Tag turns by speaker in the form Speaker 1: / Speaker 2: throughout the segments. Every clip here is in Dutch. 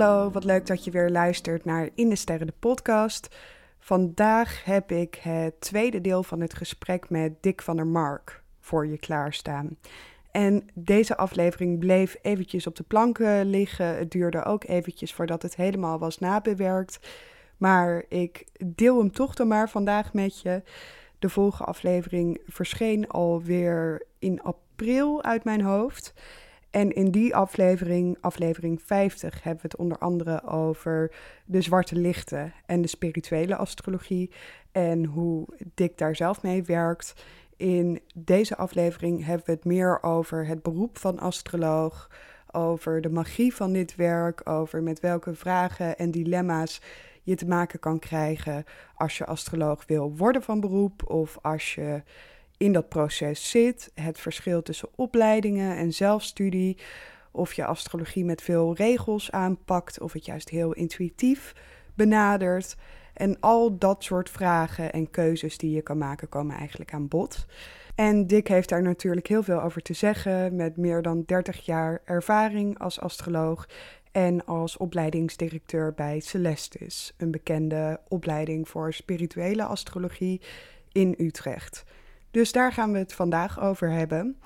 Speaker 1: hallo, wat leuk dat je weer luistert naar In de Sterren de podcast. Vandaag heb ik het tweede deel van het gesprek met Dick van der Mark voor je klaarstaan. En deze aflevering bleef eventjes op de planken liggen. Het duurde ook eventjes voordat het helemaal was nabewerkt. Maar ik deel hem toch dan maar vandaag met je. De volgende aflevering verscheen alweer in april uit mijn hoofd. En in die aflevering, aflevering 50, hebben we het onder andere over de zwarte lichten en de spirituele astrologie en hoe Dick daar zelf mee werkt. In deze aflevering hebben we het meer over het beroep van astroloog, over de magie van dit werk, over met welke vragen en dilemma's je te maken kan krijgen als je astroloog wil worden van beroep of als je in dat proces zit. Het verschil tussen opleidingen en zelfstudie. Of je astrologie met veel regels aanpakt of het juist heel intuïtief benadert. En al dat soort vragen en keuzes die je kan maken komen eigenlijk aan bod. En Dick heeft daar natuurlijk heel veel over te zeggen met meer dan 30 jaar ervaring als astroloog en als opleidingsdirecteur bij Celestis, een bekende opleiding voor spirituele astrologie in Utrecht. Dus daar gaan we het vandaag over hebben.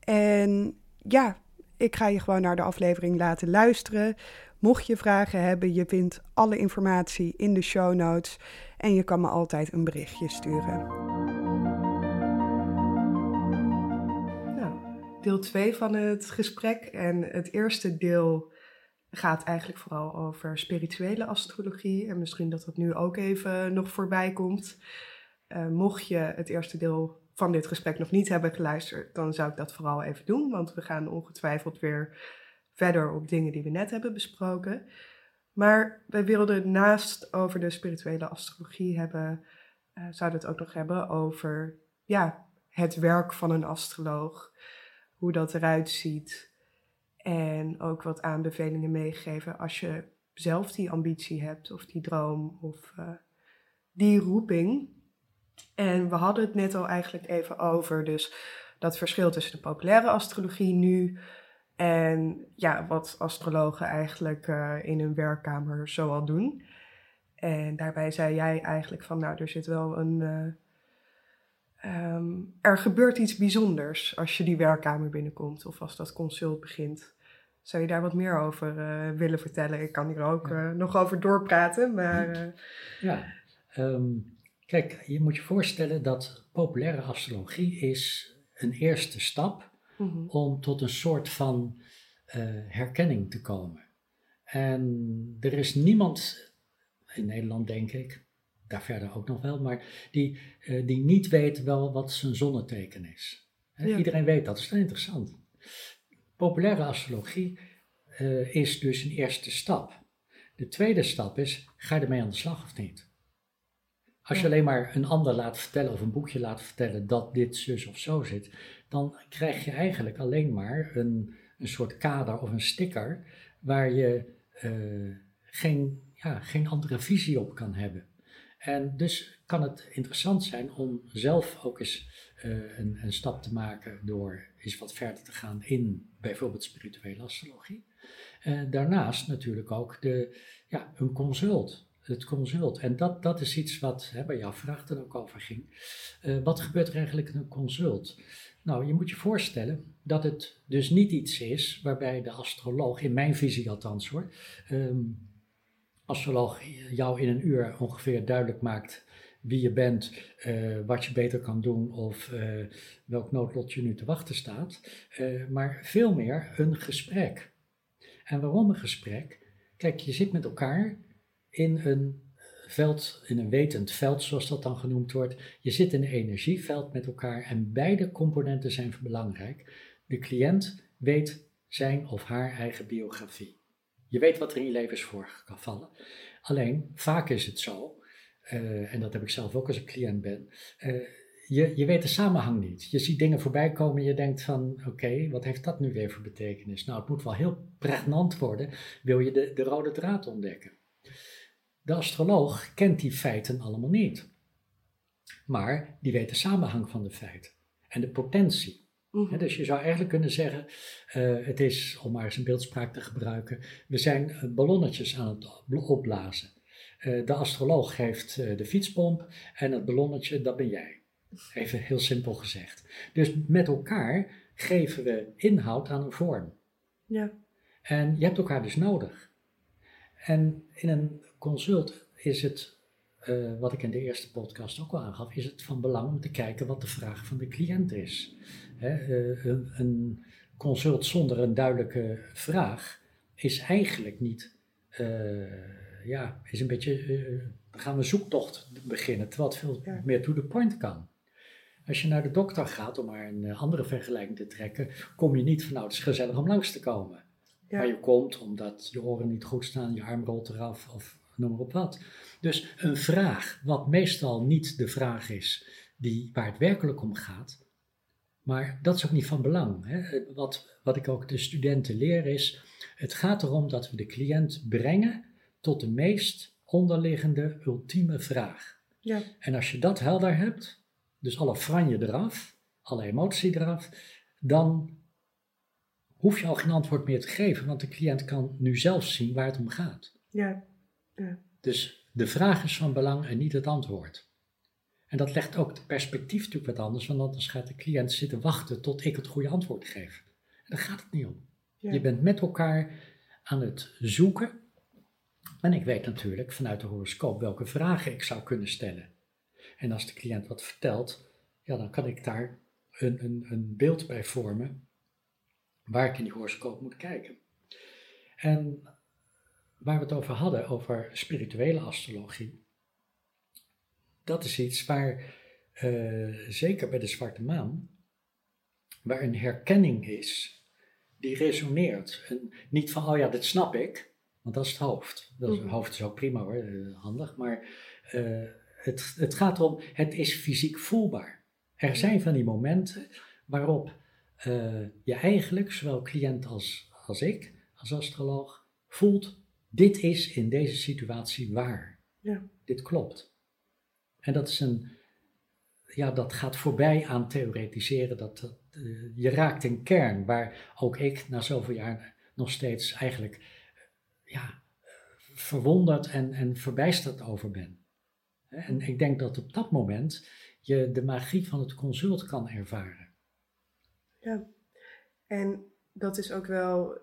Speaker 1: En ja, ik ga je gewoon naar de aflevering laten luisteren. Mocht je vragen hebben, je vindt alle informatie in de show notes en je kan me altijd een berichtje sturen. Nou, deel 2 van het gesprek en het eerste deel gaat eigenlijk vooral over spirituele astrologie en misschien dat dat nu ook even nog voorbij komt. Uh, mocht je het eerste deel van dit gesprek nog niet hebben geluisterd, dan zou ik dat vooral even doen. Want we gaan ongetwijfeld weer verder op dingen die we net hebben besproken. Maar wij wilden naast over de spirituele astrologie hebben, uh, zouden het ook nog hebben over ja, het werk van een astroloog. Hoe dat eruit ziet. En ook wat aanbevelingen meegeven als je zelf die ambitie hebt of die droom of uh, die roeping. En we hadden het net al eigenlijk even over, dus dat verschil tussen de populaire astrologie nu en ja, wat astrologen eigenlijk uh, in hun werkkamer zoal doen. En daarbij zei jij eigenlijk van, nou, er zit wel een. Uh, um, er gebeurt iets bijzonders als je die werkkamer binnenkomt of als dat consult begint. Zou je daar wat meer over uh, willen vertellen? Ik kan hier ook ja. nog over doorpraten, maar.
Speaker 2: ja, um, Kijk, je moet je voorstellen dat populaire astrologie is een eerste stap mm-hmm. om tot een soort van uh, herkenning te komen. En er is niemand in Nederland, denk ik, daar verder ook nog wel, maar die, uh, die niet weet wel wat zijn zonneteken is. Ja. Iedereen weet dat, dat is interessant. Populaire astrologie uh, is dus een eerste stap. De tweede stap is, ga je ermee aan de slag of niet? Als je alleen maar een ander laat vertellen of een boekje laat vertellen dat dit zus of zo zit, dan krijg je eigenlijk alleen maar een, een soort kader of een sticker waar je uh, geen, ja, geen andere visie op kan hebben. En dus kan het interessant zijn om zelf ook eens uh, een, een, stap te maken door eens wat verder te gaan in bijvoorbeeld spirituele astrologie. Uh, daarnaast natuurlijk ook de, ja, een consult het consult. En dat, dat is iets wat hè, bij jouw vraag dan ook over ging. Uh, wat gebeurt er eigenlijk een consult? Nou, je moet je voorstellen dat het dus niet iets is waarbij de astroloog, in mijn visie althans hoor, um, astroloog jou in een uur ongeveer duidelijk maakt wie je bent, uh, wat je beter kan doen of uh, welk noodlot je nu te wachten staat, maar veel meer een gesprek. En waarom een gesprek? Kijk, je zit met elkaar in een veld, in een wetend veld, zoals dat dan genoemd wordt. Je zit in een energieveld met elkaar en beide componenten zijn belangrijk. De cliënt weet zijn of haar eigen biografie. Je weet wat er in je leven is voorgevallen. Alleen, vaak is het zo, uh, en dat heb ik zelf ook als ik cliënt ben, uh, je, je weet de samenhang niet. Je ziet dingen voorbij komen en je denkt van, oké, wat heeft dat nu weer voor betekenis? Nou, het moet wel heel pregnant worden, wil je de, de rode draad ontdekken. De astroloog kent die feiten allemaal niet. Maar die weet de samenhang van de feiten en de potentie. Mhm. dus je zou eigenlijk kunnen zeggen, uh, het is, om maar eens een beeldspraak te gebruiken, we zijn eh, ballonnetjes aan het opblazen. Uh, de astroloog geeft de fietspomp en het ballonnetje, dat ben jij. Even heel simpel gezegd. Dus met elkaar geven we inhoud aan een vorm.
Speaker 1: Ja.
Speaker 2: En je hebt elkaar dus nodig. En in een consult is het, wat ik in de eerste podcast ook al aangaf, is het van belang om te kijken wat de vraag van de cliënt is. Eh, een, een, consult zonder een duidelijke vraag is eigenlijk niet, uh, ja, is een beetje, uh, gaan we zoektocht beginnen, terwijl het veel meer to the point kan. Als je naar de dokter gaat, om maar een andere vergelijking te trekken, kom je niet van nou, het is gezellig om langs te komen. Ja. Maar je komt omdat je oren niet goed staan, je arm rolt eraf of noem maar op wat. Dus een vraag, wat meestal niet de vraag is die, waar het werkelijk om gaat, maar dat is ook niet van belang. Hè. Wat, wat ik ook de studenten leer is, het gaat erom dat we de cliënt brengen tot de meest onderliggende ultieme vraag.
Speaker 1: Ja.
Speaker 2: En als je dat helder hebt, dus alle franje eraf, alle emotie eraf, dan hoef je al geen antwoord meer te geven, want de cliënt kan nu zelf zien waar het om gaat.
Speaker 1: Ja. Ja.
Speaker 2: Dus de vraag is van belang en niet het antwoord. En dat legt ook het perspectief natuurlijk wat anders, want anders gaat de cliënt zitten wachten tot ik het goede antwoord geef. En daar gaat het niet om. Je bent met elkaar aan het zoeken. En ik weet natuurlijk vanuit de horoscoop welke vragen ik zou kunnen stellen. En als de cliënt wat vertelt, ja, dan kan ik daar een, een, een beeld bij vormen waar ik in die horoscoop moet kijken. En waar we het over hadden, over spirituele astrologie, dat is iets waar, uh, zeker bij de Zwarte Maan, waar een herkenning is die resoneert. En niet van, oh ja, dit snap ik, want dat is het hoofd. Dat is, het mhm. hoofd is ook prima hoor, eh, handig, maar uh, het, het gaat erom, het is fysiek voelbaar. Er zijn van die momenten waarop uh, je eigenlijk, zowel cliënt als, als ik, als astroloog, voelt, dit is in deze situatie waar.
Speaker 1: Ja.
Speaker 2: Dit klopt. En dat is een, ja, dat gaat voorbij aan theoretiseren. Dat, dat uh, je raakt een kern waar ook ik na zoveel jaar nog steeds eigenlijk uh, ja, verwonderd en, en verbijsterd over ben. En ik denk dat op dat moment je de magie van het consult kan ervaren.
Speaker 1: Ja, en dat is ook wel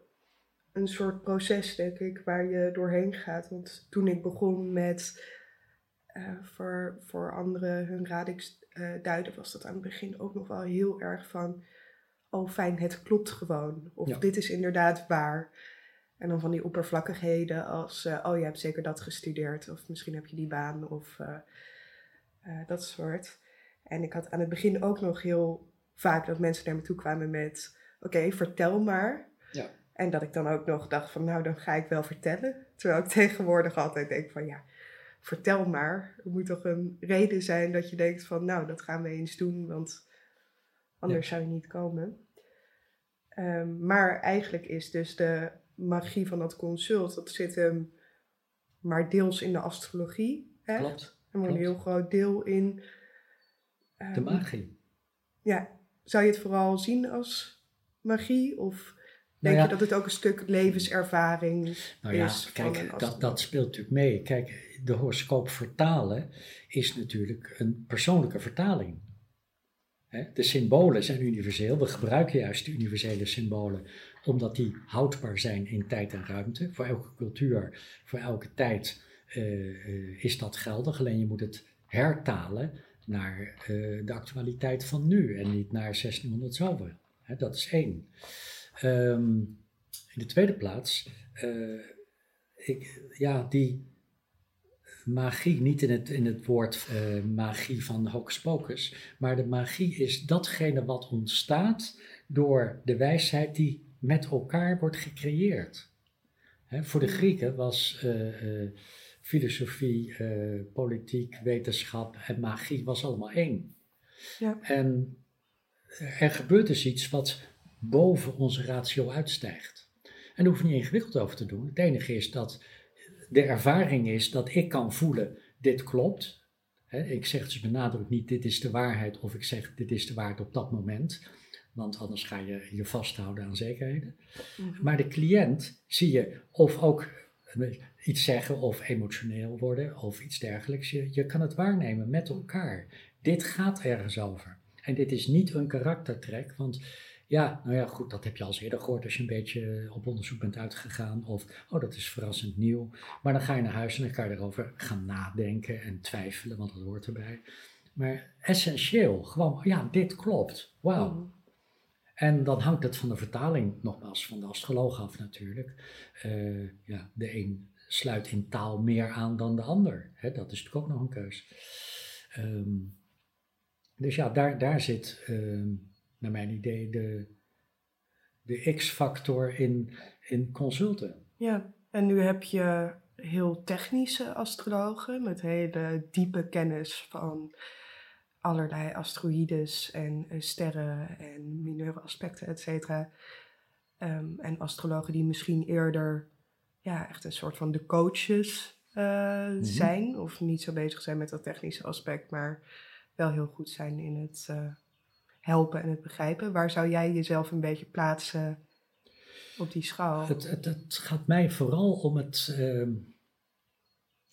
Speaker 1: een soort proces, denk ik, waar je doorheen gaat. Want toen ik begon met uh, voor, voor anderen hun radix uh, duiden, was dat aan het begin ook nog wel heel erg van, oh fijn, het klopt gewoon. Of dit is inderdaad waar. En dan van die oppervlakkigheden als, uh, oh je hebt zeker dat gestudeerd, of misschien heb je die baan, of dat soort. En ik had aan het begin ook nog heel vaak dat mensen naar me toe kwamen met, oké, vertel maar.
Speaker 2: Ja.
Speaker 1: En dat ik dan ook nog dacht van, nou dan ga ik wel vertellen. Terwijl ik tegenwoordig altijd denk van, ja, vertel maar. Er moet toch een reden zijn dat je denkt van, nou, dat gaan we eens doen, want anders zou je niet komen. Ehm, maar eigenlijk is dus de magie van dat consult, dat zit hem maar deels in de astrologie.
Speaker 2: Hè? Klopt.
Speaker 1: En een heel groot deel in...
Speaker 2: Um, de magie.
Speaker 1: Ja. Zou je het vooral zien als magie? Of Denk nou je dat het ook een stuk levenservaring
Speaker 2: nou ja, is? Kijk, dat, dat speelt natuurlijk mee. Kijk, de horoscoop vertalen is natuurlijk een persoonlijke vertaling. De symbolen zijn universeel. We gebruiken juist de universele symbolen omdat die houdbaar zijn in tijd en ruimte. Voor elke cultuur, voor elke tijd uh, is dat geldig. Alleen je moet het hertalen naar uh, de actualiteit van nu en niet naar 1600 zoveel. Dat is één. Um, in de tweede plaats, uh, ik, ja, die magie, niet in het, in het woord uh, magie van hocus pocus, maar de magie is datgene wat ontstaat door de wijsheid die met elkaar wordt gecreëerd. Voor de Grieken was uh, filosofie, politiek, wetenschap en magie was allemaal één.
Speaker 1: Ja.
Speaker 2: En er gebeurt dus iets wat boven onze ratio uitstijgt. En daar hoef je niet ingewikkeld over te doen. Het enige is dat de ervaring is dat ik kan voelen, dit klopt. ik zeg dus benadruk niet, dit is de waarheid, of ik zeg, dit is de waarheid op dat moment. want anders ga je je vasthouden aan zekerheden.
Speaker 1: Mhm.
Speaker 2: Maar de cliënt zie je of ook iets zeggen of emotioneel worden of iets dergelijks. Je, je kan het waarnemen met elkaar. Dit gaat ergens over. En dit is niet een karaktertrek, want ja, nou ja, goed, dat heb je al eens eerder gehoord als je een beetje op onderzoek bent uitgegaan. Of, oh, dat is verrassend nieuw. Maar dan ga je naar huis en dan kan je erover gaan nadenken en twijfelen, want dat hoort erbij. Maar essentieel, gewoon, ja, dit klopt. Wauw.
Speaker 1: Mhm.
Speaker 2: En dan hangt het van de vertaling, nogmaals, van de astroloog af natuurlijk. Eh, ja, de een sluit in taal meer aan dan de ander. Hè, dat is natuurlijk ook nog een keus. Ehm, dus ja, daar, daar zit, ehm, naar mijn idee, de, de X-factor in, in consulten.
Speaker 1: Ja, en nu heb je heel technische astrologen met hele diepe kennis van allerlei asteroïdes en eh, sterren en mineure aspecten, et cetera. Ehm, en astrologen die misschien eerder ja, echt een soort van de coaches eh, zijn, of niet zo bezig zijn met dat technische aspect, maar wel heel goed zijn in het eh, helpen en het begrijpen. Waar zou jij jezelf een beetje plaatsen op die schaal?
Speaker 2: Het, gaat mij vooral om het, ehm,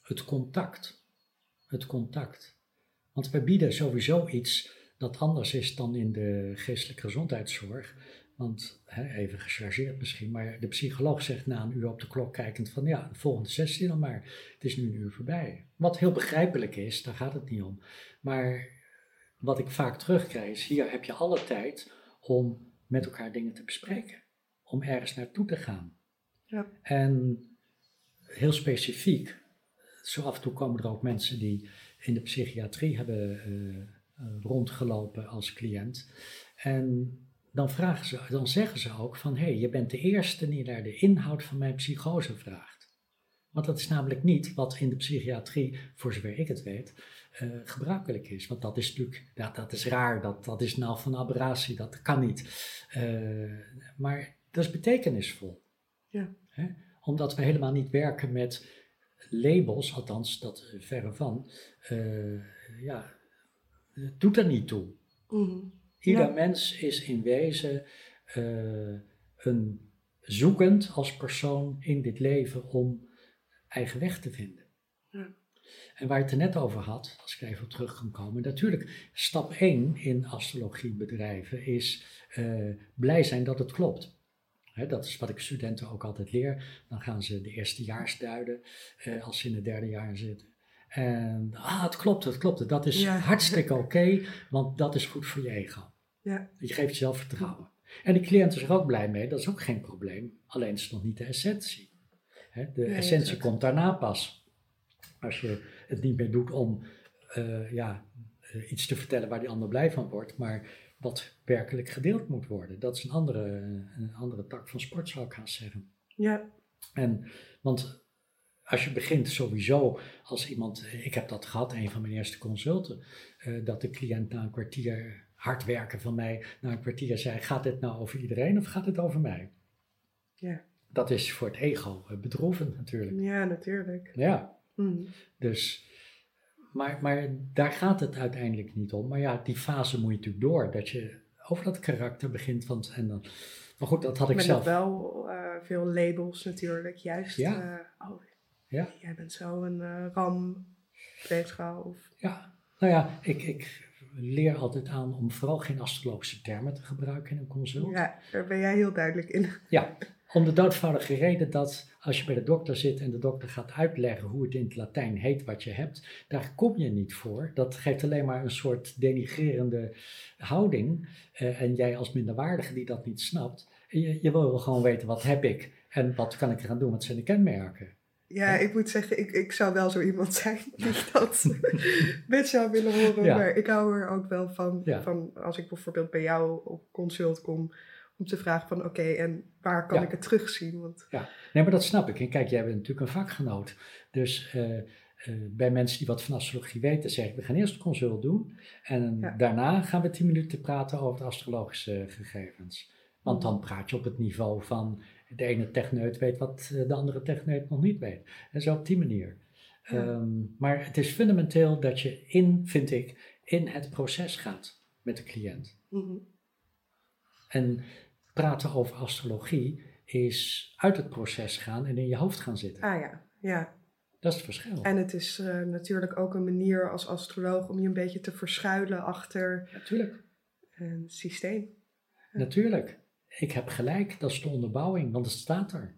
Speaker 2: het contact. Het contact. Want wij bieden sowieso iets dat anders is dan in de geestelijke gezondheidszorg. Want even gechargeerd misschien, maar de psycholoog zegt na een uur op de klok kijkend van ja, de volgende sessie dan maar. Het is nu een uur voorbij. Wat heel begrijpelijk is, daar gaat het niet om. Maar wat ik vaak terugkrijg is, hier heb je alle tijd om met elkaar dingen te bespreken. Om ergens naartoe te gaan.
Speaker 1: Ja.
Speaker 2: En heel specifiek, zo af en toe komen er ook mensen die in de psychiatrie hebben eh, eh, rondgelopen als cliënt. En dan, vragen ze, dan zeggen ze ook van, hé, hey, je bent de eerste die naar de inhoud van mijn psychose vraagt. Want dat is namelijk niet wat in de psychiatrie, voor zover ik het weet, eh, gebruikelijk is. Want dat is natuurlijk, ja, dat is raar, dat, dat is nou van aberratie, dat kan niet. Eh, maar dat is betekenisvol.
Speaker 1: Ja.
Speaker 2: Hè? Omdat we helemaal niet werken met labels, althans dat eh, verre van. ja, het doet er niet toe.
Speaker 1: Mhm.
Speaker 2: Ieder
Speaker 1: Ja.
Speaker 2: mens is in wezen een zoekend als persoon in dit leven om eigen weg te vinden.
Speaker 1: Ja.
Speaker 2: En waar je het er net over had, als ik er even op terug kan komen, natuurlijk, stap 1 in astrologiebedrijven is eh, blij zijn dat het klopt. Dat is wat ik studenten ook altijd leer. Dan gaan ze de eerstejaars duiden eh, als ze in het derde jaar zitten. En ah, het klopt, het klopt. Dat is
Speaker 1: Ja.
Speaker 2: hartstikke oké, want dat is goed voor je ego.
Speaker 1: Ja.
Speaker 2: Je geeft jezelf vertrouwen. En de cliënt is er ook blij mee, dat is ook geen probleem. Alleen is het nog niet de essentie. De essentie komt daarna pas. Als je het niet meer doet om eh, ja, eh, iets te vertellen waar die ander blij van wordt, maar wat werkelijk gedeeld moet worden. Dat is een andere, een andere tak van sport, zou ik haast zeggen.
Speaker 1: Ja.
Speaker 2: En, want als je begint sowieso als iemand, ik heb dat gehad, een van mijn eerste consulten, eh, dat de cliënt na een kwartier hard werken van mij, na een kwartier zei, gaat dit nou over iedereen of gaat het over mij?
Speaker 1: Ja.
Speaker 2: Dat is voor het ego bedroevend natuurlijk.
Speaker 1: ja, natuurlijk.
Speaker 2: Ja,
Speaker 1: Mhm.
Speaker 2: dus, maar, maar daar gaat het uiteindelijk niet om. Maar ja, die fase moet je natuurlijk door, dat je over dat karakter begint. Want, en dan, maar goed, dat had ik
Speaker 1: Met
Speaker 2: zelf.
Speaker 1: nog wel eh, veel labels natuurlijk. Juist,
Speaker 2: Ja.
Speaker 1: eh, oh,
Speaker 2: Ja.
Speaker 1: jij bent zo een eh, ram, of...
Speaker 2: Ja, nou ja, ik, ik leer altijd aan om vooral geen astrologische termen te gebruiken in een consult.
Speaker 1: Ja, daar ben jij heel duidelijk in.
Speaker 2: Ja, om de doodvoudige reden dat als je bij de dokter zit en de dokter gaat uitleggen hoe het in het Latijn heet wat je hebt, daar kom je niet voor. Dat geeft alleen maar een soort denigrerende houding. Eh, en jij als minderwaardige die dat niet snapt, je, je wil gewoon weten wat heb ik en wat kan ik eraan doen, wat zijn de kenmerken.
Speaker 1: Ja, ik moet zeggen, ik, ik zou wel zo iemand zijn die dat met zou willen horen.
Speaker 2: Ja.
Speaker 1: Maar ik hou er ook wel van,
Speaker 2: Ja.
Speaker 1: van als ik bijvoorbeeld bij jou op consult kom, om te vragen van oké, en waar kan
Speaker 2: Ja.
Speaker 1: ik het terugzien? Want
Speaker 2: Nee, maar dat snap ik. En kijk, jij bent natuurlijk een vakgenoot. Dus eh, eh, bij mensen die wat van astrologie weten, zeg ik, we gaan eerst een consult doen. En
Speaker 1: Ja.
Speaker 2: daarna gaan we tien minuten praten over de astrologische gegevens. Want dan praat je op het niveau van de ene techneut weet wat eh, de andere techneut nog niet weet. En zo op die manier.
Speaker 1: Ja.
Speaker 2: Ehm, maar het is fundamenteel dat je in, vind ik, in het proces gaat met de cliënt.
Speaker 1: mhm.
Speaker 2: En praten over astrologie is uit het proces gaan en in je hoofd gaan zitten.
Speaker 1: Ah ja, ja.
Speaker 2: Dat is het verschil.
Speaker 1: En het is uh, natuurlijk ook een manier als astroloog om je een beetje te verschuilen achter
Speaker 2: Natuurlijk.
Speaker 1: een systeem.
Speaker 2: Natuurlijk. Ik heb gelijk, dat is de onderbouwing, want het staat er.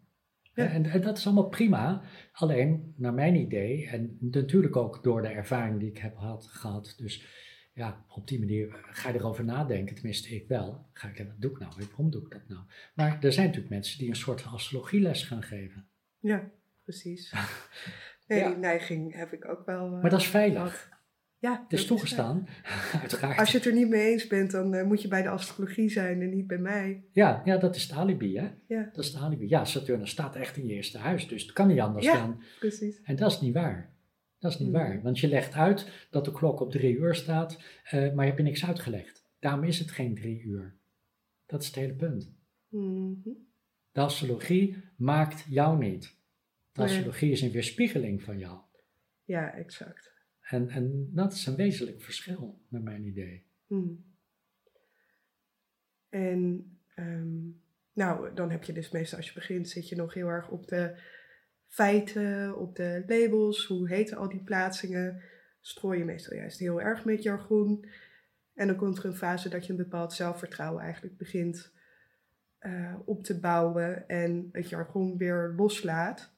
Speaker 2: Ja. En, en, dat is allemaal prima. Alleen, naar mijn idee, en natuurlijk ook door de ervaring die ik heb had, gehad. Dus ja, op die manier ga je erover nadenken, tenminste ik wel. Ga ik, wat doe ik nou? Waarom doe ik dat nou? Maar er zijn natuurlijk mensen die een soort van astrologieles gaan geven.
Speaker 1: Ja, precies. Nee, ja. die neiging heb ik ook wel. Uh,
Speaker 2: maar dat is veilig.
Speaker 1: Ja,
Speaker 2: het is toegestaan, uiteraard.
Speaker 1: Als je het er niet mee eens bent, dan uh, moet je bij de astrologie zijn en niet bij mij.
Speaker 2: Ja, ja dat is het alibi, hè?
Speaker 1: Ja.
Speaker 2: Dat is het alibi. Ja, Saturnus staat echt in je eerste huis, dus het kan niet anders
Speaker 1: ja,
Speaker 2: dan.
Speaker 1: precies.
Speaker 2: En dat is niet waar. Dat is niet
Speaker 1: Mm.
Speaker 2: waar, want je legt uit dat de klok op drie uur staat, uh, maar je hebt niks uitgelegd. Daarom is het geen drie uur. Dat is het hele punt.
Speaker 1: Mm -hmm.
Speaker 2: De astrologie maakt jou niet. De astrologie is een weerspiegeling van jou.
Speaker 1: Ja, exact.
Speaker 2: En, en dat is een wezenlijk verschil, naar mijn idee.
Speaker 1: Hmm. En um, nou, dan heb je dus meestal als je begint, zit je nog heel erg op de feiten, op de labels, hoe heten al die plaatsingen. Strooi je meestal juist heel erg met jargon. En dan komt er een fase dat je een bepaald zelfvertrouwen eigenlijk begint uh, op te bouwen en het jargon weer loslaat.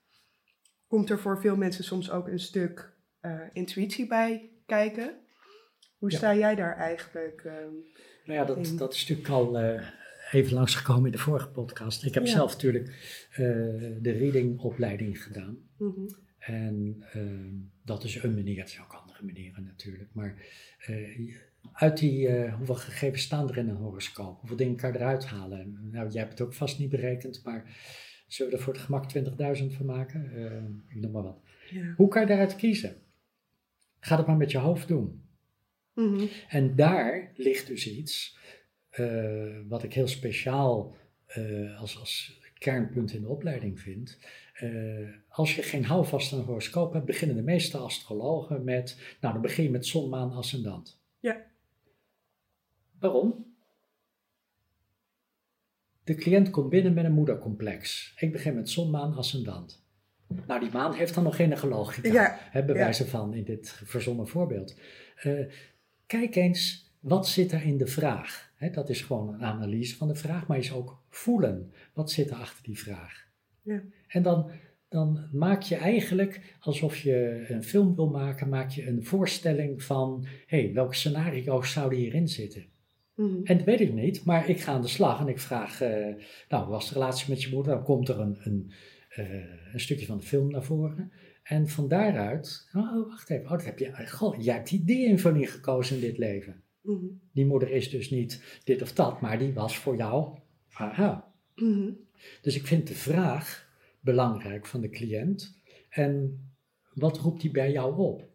Speaker 1: Komt er voor veel mensen soms ook een stuk uh, intuïtie bij kijken. Hoe sta ja. jij daar eigenlijk? Uh,
Speaker 2: nou ja, dat, dat is natuurlijk al uh, even langsgekomen in de vorige podcast. Ik heb ja. zelf natuurlijk uh, de readingopleiding gedaan.
Speaker 1: Mm -hmm.
Speaker 2: En ehm, dat is een manier, er zijn ook andere manieren natuurlijk. Maar eh, uit die, hoeveel gegevens staan er in een horoscoop? Hoeveel dingen kan je eruit halen? Nou, jij hebt het ook vast niet berekend, maar zullen we er voor het gemak 20.000 van maken? ik noem maar wat.
Speaker 1: Ja.
Speaker 2: Hoe kan je daaruit kiezen? Ga het maar met je hoofd doen.
Speaker 1: Mm -hmm.
Speaker 2: En daar ligt dus iets wat ik heel speciaal uh, als, als kernpunt in de opleiding vind. Uh, als je geen houvast aan een horoscoop hebt, beginnen de meeste astrologen met, nou dan begin je met zon, maan, ascendant.
Speaker 1: Ja.
Speaker 2: Waarom? De cliënt komt binnen met een moedercomplex. Ik begin met zon, maan, ascendant. Nou, die maan heeft dan nog geen logica,
Speaker 1: ja.
Speaker 2: hè, bij
Speaker 1: ja.
Speaker 2: wijze van in dit verzonnen voorbeeld. Uh, kijk eens, wat zit er in de vraag? Dat is gewoon een analyse van de vraag, maar is ook voelen. Wat zit er achter die vraag?
Speaker 1: Ja.
Speaker 2: En dan, dan maak je eigenlijk, alsof je een film wil maken, maak je een voorstelling van, hé, hey, welke scenario's zouden hierin zitten?
Speaker 1: Mm -hmm.
Speaker 2: En dat weet ik niet, maar ik ga aan de slag en ik vraag, uh, nou, was de relatie met je moeder? Dan komt er een, een uh, een stukje van de film naar voren. En van daaruit, oh, wacht even, oh, dat heb je, goh, jij hebt die, die invulling gekozen in dit leven.
Speaker 1: Mm -hmm.
Speaker 2: Die moeder is dus niet dit of dat, maar die was voor jou, aha.
Speaker 1: Mm -hmm.
Speaker 2: Dus ik vind de vraag belangrijk van de cliënt. En wat roept die bij jou op?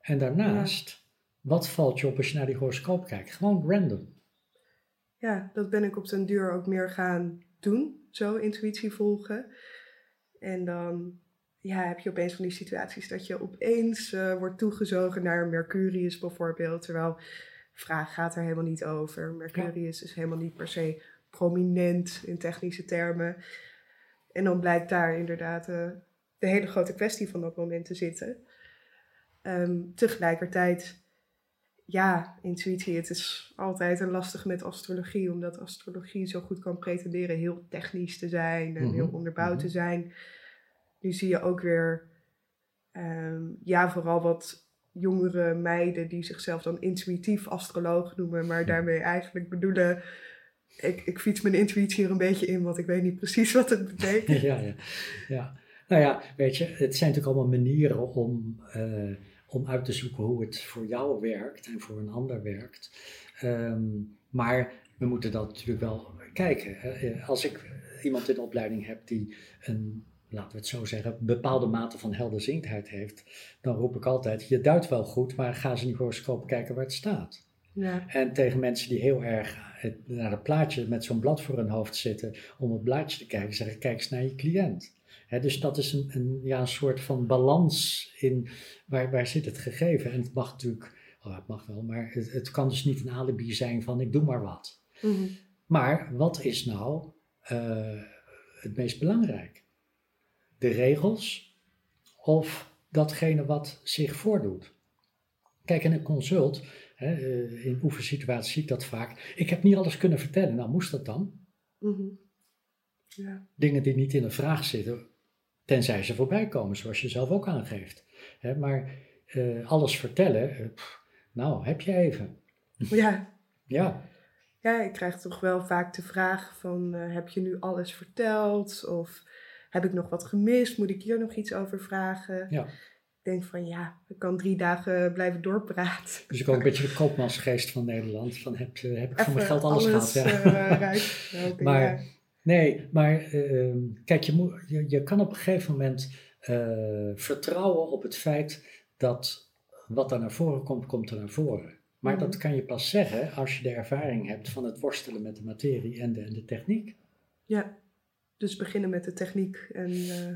Speaker 2: En daarnaast, ja. wat valt je op als je naar die horoscoop kijkt? Gewoon random.
Speaker 1: Ja, dat ben ik op den duur ook meer gaan doen, zo intuïtie volgen. En dan ja, heb je opeens van die situaties dat je opeens uh, wordt toegezogen naar Mercurius bijvoorbeeld. Terwijl vraag gaat er helemaal niet over. Mercurius ja. is helemaal niet per se prominent in technische termen. En dan blijkt daar inderdaad uh, de hele grote kwestie van dat moment te zitten. Um, tegelijkertijd, ja, intuïtie, het is altijd een lastig met astrologie, omdat astrologie zo goed kan pretenderen heel technisch te zijn en mm -hmm. heel onderbouwd mm -hmm. te zijn. Nu zie je ook weer, um, ja, vooral wat jongere meiden die zichzelf dan intuïtief astroloog noemen, maar daarmee eigenlijk bedoelen, ik, ik fiets mijn intuïtie er een beetje in, want ik weet niet precies wat het betekent.
Speaker 2: Ja, ja, ja. Nou ja, weet je, het zijn natuurlijk allemaal manieren om, uh, om uit te zoeken hoe het voor jou werkt en voor een ander werkt. Um, maar we moeten dat natuurlijk wel kijken. Als ik iemand in de opleiding heb die een laten we het zo zeggen, bepaalde mate van helderziendheid heeft, dan roep ik altijd, je duidt wel goed, maar ga eens in die horoscoop kijken waar het staat.
Speaker 1: Ja.
Speaker 2: En tegen mensen die heel erg het, naar het plaatje met zo'n blad voor hun hoofd zitten om het blaadje te kijken, zeggen, kijk eens naar je cliënt. He, dus dat is een, een, ja, een soort van balans in waar, waar zit het gegeven. En het mag natuurlijk, oh, het mag wel, maar het, het kan dus niet een alibi zijn van ik doe maar wat.
Speaker 1: Mm -hmm.
Speaker 2: Maar wat is nou eh, het meest belangrijk? De regels of datgene wat zich voordoet? Kijk, in een consult, hè, eh, in oefensituaties zie ik dat vaak. Ik heb niet alles kunnen vertellen. Nou, moest dat dan?
Speaker 1: Mhm. ja.
Speaker 2: Dingen die niet in een vraag zitten, tenzij ze voorbij komen, zoals je zelf ook aangeeft. Hè, maar eh, alles vertellen, nou, heb je even.
Speaker 1: Ja.
Speaker 2: Ja.
Speaker 1: Ja, ik krijg toch wel vaak de vraag van, eh, heb je nu alles verteld? Of heb ik nog wat gemist? Moet ik hier nog iets over vragen?
Speaker 2: Ja.
Speaker 1: Ik denk van, ja, ik kan drie dagen blijven doorpraten.
Speaker 2: Dus ik ook een beetje de koopmansgeest van Nederland. Van heb, eh, heb ik voor mijn geld alles,
Speaker 1: alles
Speaker 2: gehad? Ja.
Speaker 1: uh,
Speaker 2: Maar-
Speaker 1: ja.
Speaker 2: Nee, maar ehm, kijk, je, moet, je, je kan op een gegeven moment eh, vertrouwen op het feit dat wat er naar voren komt, komt er naar voren. Maar
Speaker 1: Mhm.
Speaker 2: dat kan je pas zeggen als je de ervaring hebt van het worstelen met de materie en de, en de techniek.
Speaker 1: ja, dus beginnen met de techniek en... eh,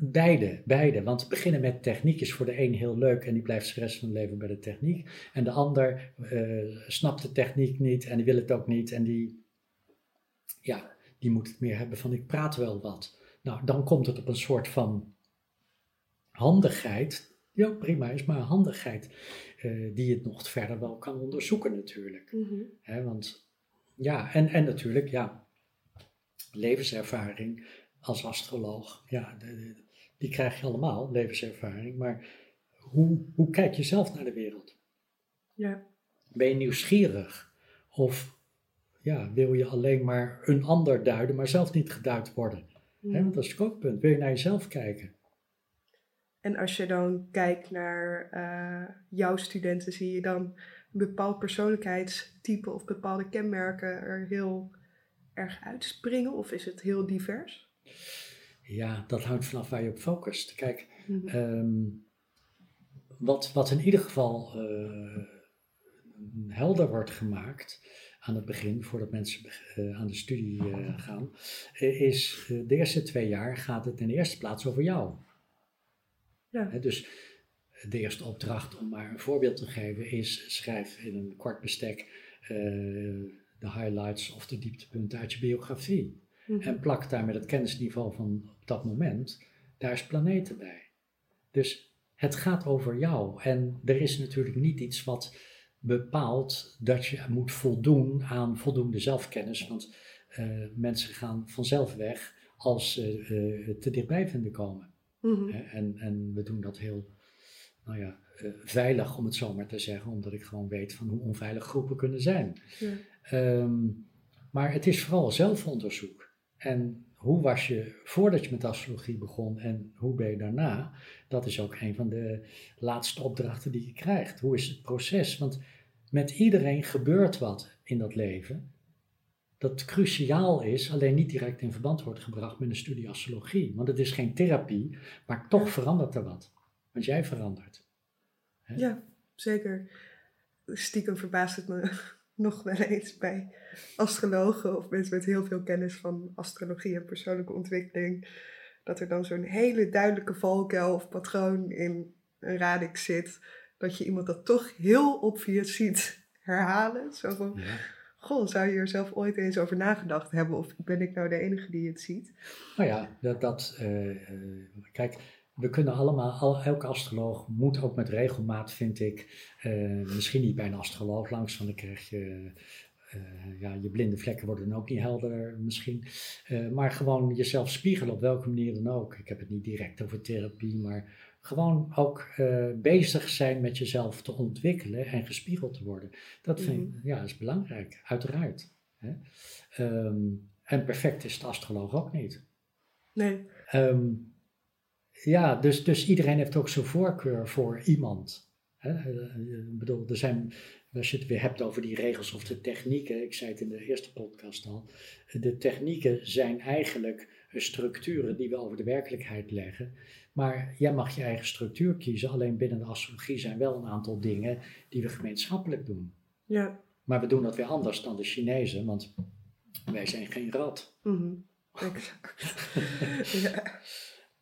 Speaker 2: Beide, beide. Want beginnen met techniek is voor de een heel leuk en die blijft de rest van het leven bij de techniek. En de ander eh, snapt de techniek niet en die wil het ook niet en die, ja, die moet het meer hebben van ik praat wel wat. Nou, dan komt het op een soort van handigheid, ook prima is, maar handigheid eh, die het nog verder wel kan onderzoeken natuurlijk. Hè, want ja, en, en natuurlijk, ja, levenservaring als astroloog, ja, de- de- die krijg je allemaal, levenservaring. Maar hoe, hoe kijk je zelf naar de wereld?
Speaker 1: Ja,
Speaker 2: Ben je nieuwsgierig? Of ja, wil je alleen maar een ander duiden, maar zelf niet geduid worden? Want dat is het punt. Wil je naar jezelf kijken?
Speaker 1: En als je dan kijkt naar eh, jouw studenten, zie je dan een bepaald persoonlijkheidstype of bepaalde kenmerken er heel erg uitspringen? Of is het heel divers?
Speaker 2: Ja, dat hangt vanaf waar je op focust. Kijk,
Speaker 1: Mhm.
Speaker 2: Ehm, wat, wat in ieder geval eh, helder wordt gemaakt aan het begin, voordat mensen eh, aan de studie eh, gaan, is de eerste twee jaar gaat het in de eerste plaats over jou.
Speaker 1: Ja.
Speaker 2: Dus de eerste opdracht, om maar een voorbeeld te geven, is schrijf in een kort bestek de highlights of de dieptepunten uit je biografie.
Speaker 1: Mhm.
Speaker 2: En plak daar met het kennisniveau van op dat moment, daar is planeten bij. Dus het gaat over jou. En er is natuurlijk niet iets wat bepaalt dat je moet voldoen aan voldoende zelfkennis. Want eh, mensen gaan vanzelf weg als ze eh, te dichtbij vinden komen.
Speaker 1: Mhm.
Speaker 2: En, en we doen dat heel nou ja, eh, veilig, om het zo maar te zeggen, omdat ik gewoon weet van hoe onveilig groepen kunnen zijn.
Speaker 1: Ja.
Speaker 2: Ehm, maar het is vooral zelfonderzoek. En hoe was je voordat je met astrologie begon en hoe ben je daarna? Dat is ook een van de laatste opdrachten die je krijgt. Hoe is het proces? Want met iedereen gebeurt wat in dat leven dat cruciaal is, alleen niet direct in verband wordt gebracht met een studie astrologie. Want het is geen therapie, maar toch verandert er wat. Want jij verandert.
Speaker 1: Ja, zeker. Stiekem verbaast het me nog wel eens bij astrologen of mensen met heel veel kennis van astrologie en persoonlijke ontwikkeling. Dat er dan zo'n hele duidelijke valkuil of patroon in een radix zit. Dat je iemand dat toch heel obvious ziet herhalen. Zo van,
Speaker 2: Ja.
Speaker 1: goh, zou je er zelf ooit eens over nagedacht hebben? Of ben ik nou de enige die het ziet?
Speaker 2: Nou ja, dat, dat eh, eh, kijk, we kunnen allemaal, al, elke astroloog moet ook met regelmaat, vind ik, eh, misschien niet bij een astroloog langs, want dan krijg je, eh, ja, je blinde vlekken worden ook niet helder misschien. Eh, maar gewoon jezelf spiegelen op welke manier dan ook. Ik heb het niet direct over therapie, maar gewoon ook bezig zijn met jezelf te ontwikkelen en gespiegeld te worden. Dat vind ik, ja, is belangrijk, uiteraard. Hè? Ehm, en perfect is de astroloog ook niet.
Speaker 1: Nee.
Speaker 2: Ehm, ja, dus, dus iedereen heeft ook zijn voorkeur voor iemand. Hè? Eh, Ik bedoel, er zijn, als je het weer hebt over die regels of de technieken, ik zei het in de eerste podcast al, de technieken zijn eigenlijk structuren die we over de werkelijkheid leggen. Maar jij mag je eigen structuur kiezen, alleen binnen de astrologie zijn wel een aantal dingen die we gemeenschappelijk doen.
Speaker 1: Ja.
Speaker 2: Maar we doen dat weer anders dan de Chinezen, want wij zijn geen rat.
Speaker 1: Exact. ja.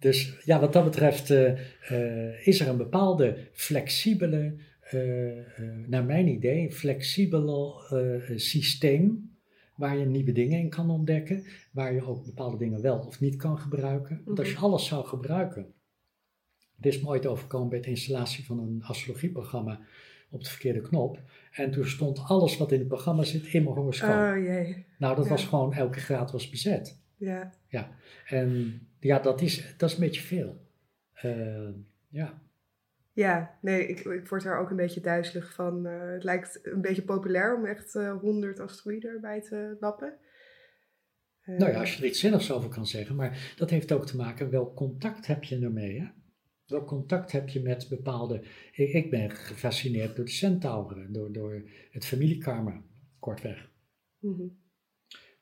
Speaker 2: Dus ja, wat dat betreft eh, eh, is er een bepaalde flexibele, eh, naar mijn idee, flexibele eh, systeem waar je nieuwe dingen in kan ontdekken, waar je ook bepaalde dingen wel of niet kan gebruiken. Want als je
Speaker 1: Mhm.
Speaker 2: alles zou gebruiken, dit is me ooit overkomen bij de installatie van een astrologieprogramma op de verkeerde knop. En toen stond alles wat in het programma zit in mijn horoscoop.
Speaker 1: Oh jee,
Speaker 2: nou, dat
Speaker 1: ja.
Speaker 2: was gewoon, elke graad was bezet.
Speaker 1: ja.
Speaker 2: En ja, dat is, dat is een beetje veel. Eh, ja.
Speaker 1: Ja, nee, ik, ik word daar ook een beetje duizelig van. Eh, het lijkt een beetje populair om echt eh 100 asteroïden erbij te lappen.
Speaker 2: Nou ja, als je er iets zinnigs over kan zeggen, maar dat heeft ook te maken, welk contact heb je ermee? Hè? Welk contact heb je met bepaalde... Ik, ik ben gefascineerd door de centauren, door, door het familiekarma, kortweg.
Speaker 1: mhm.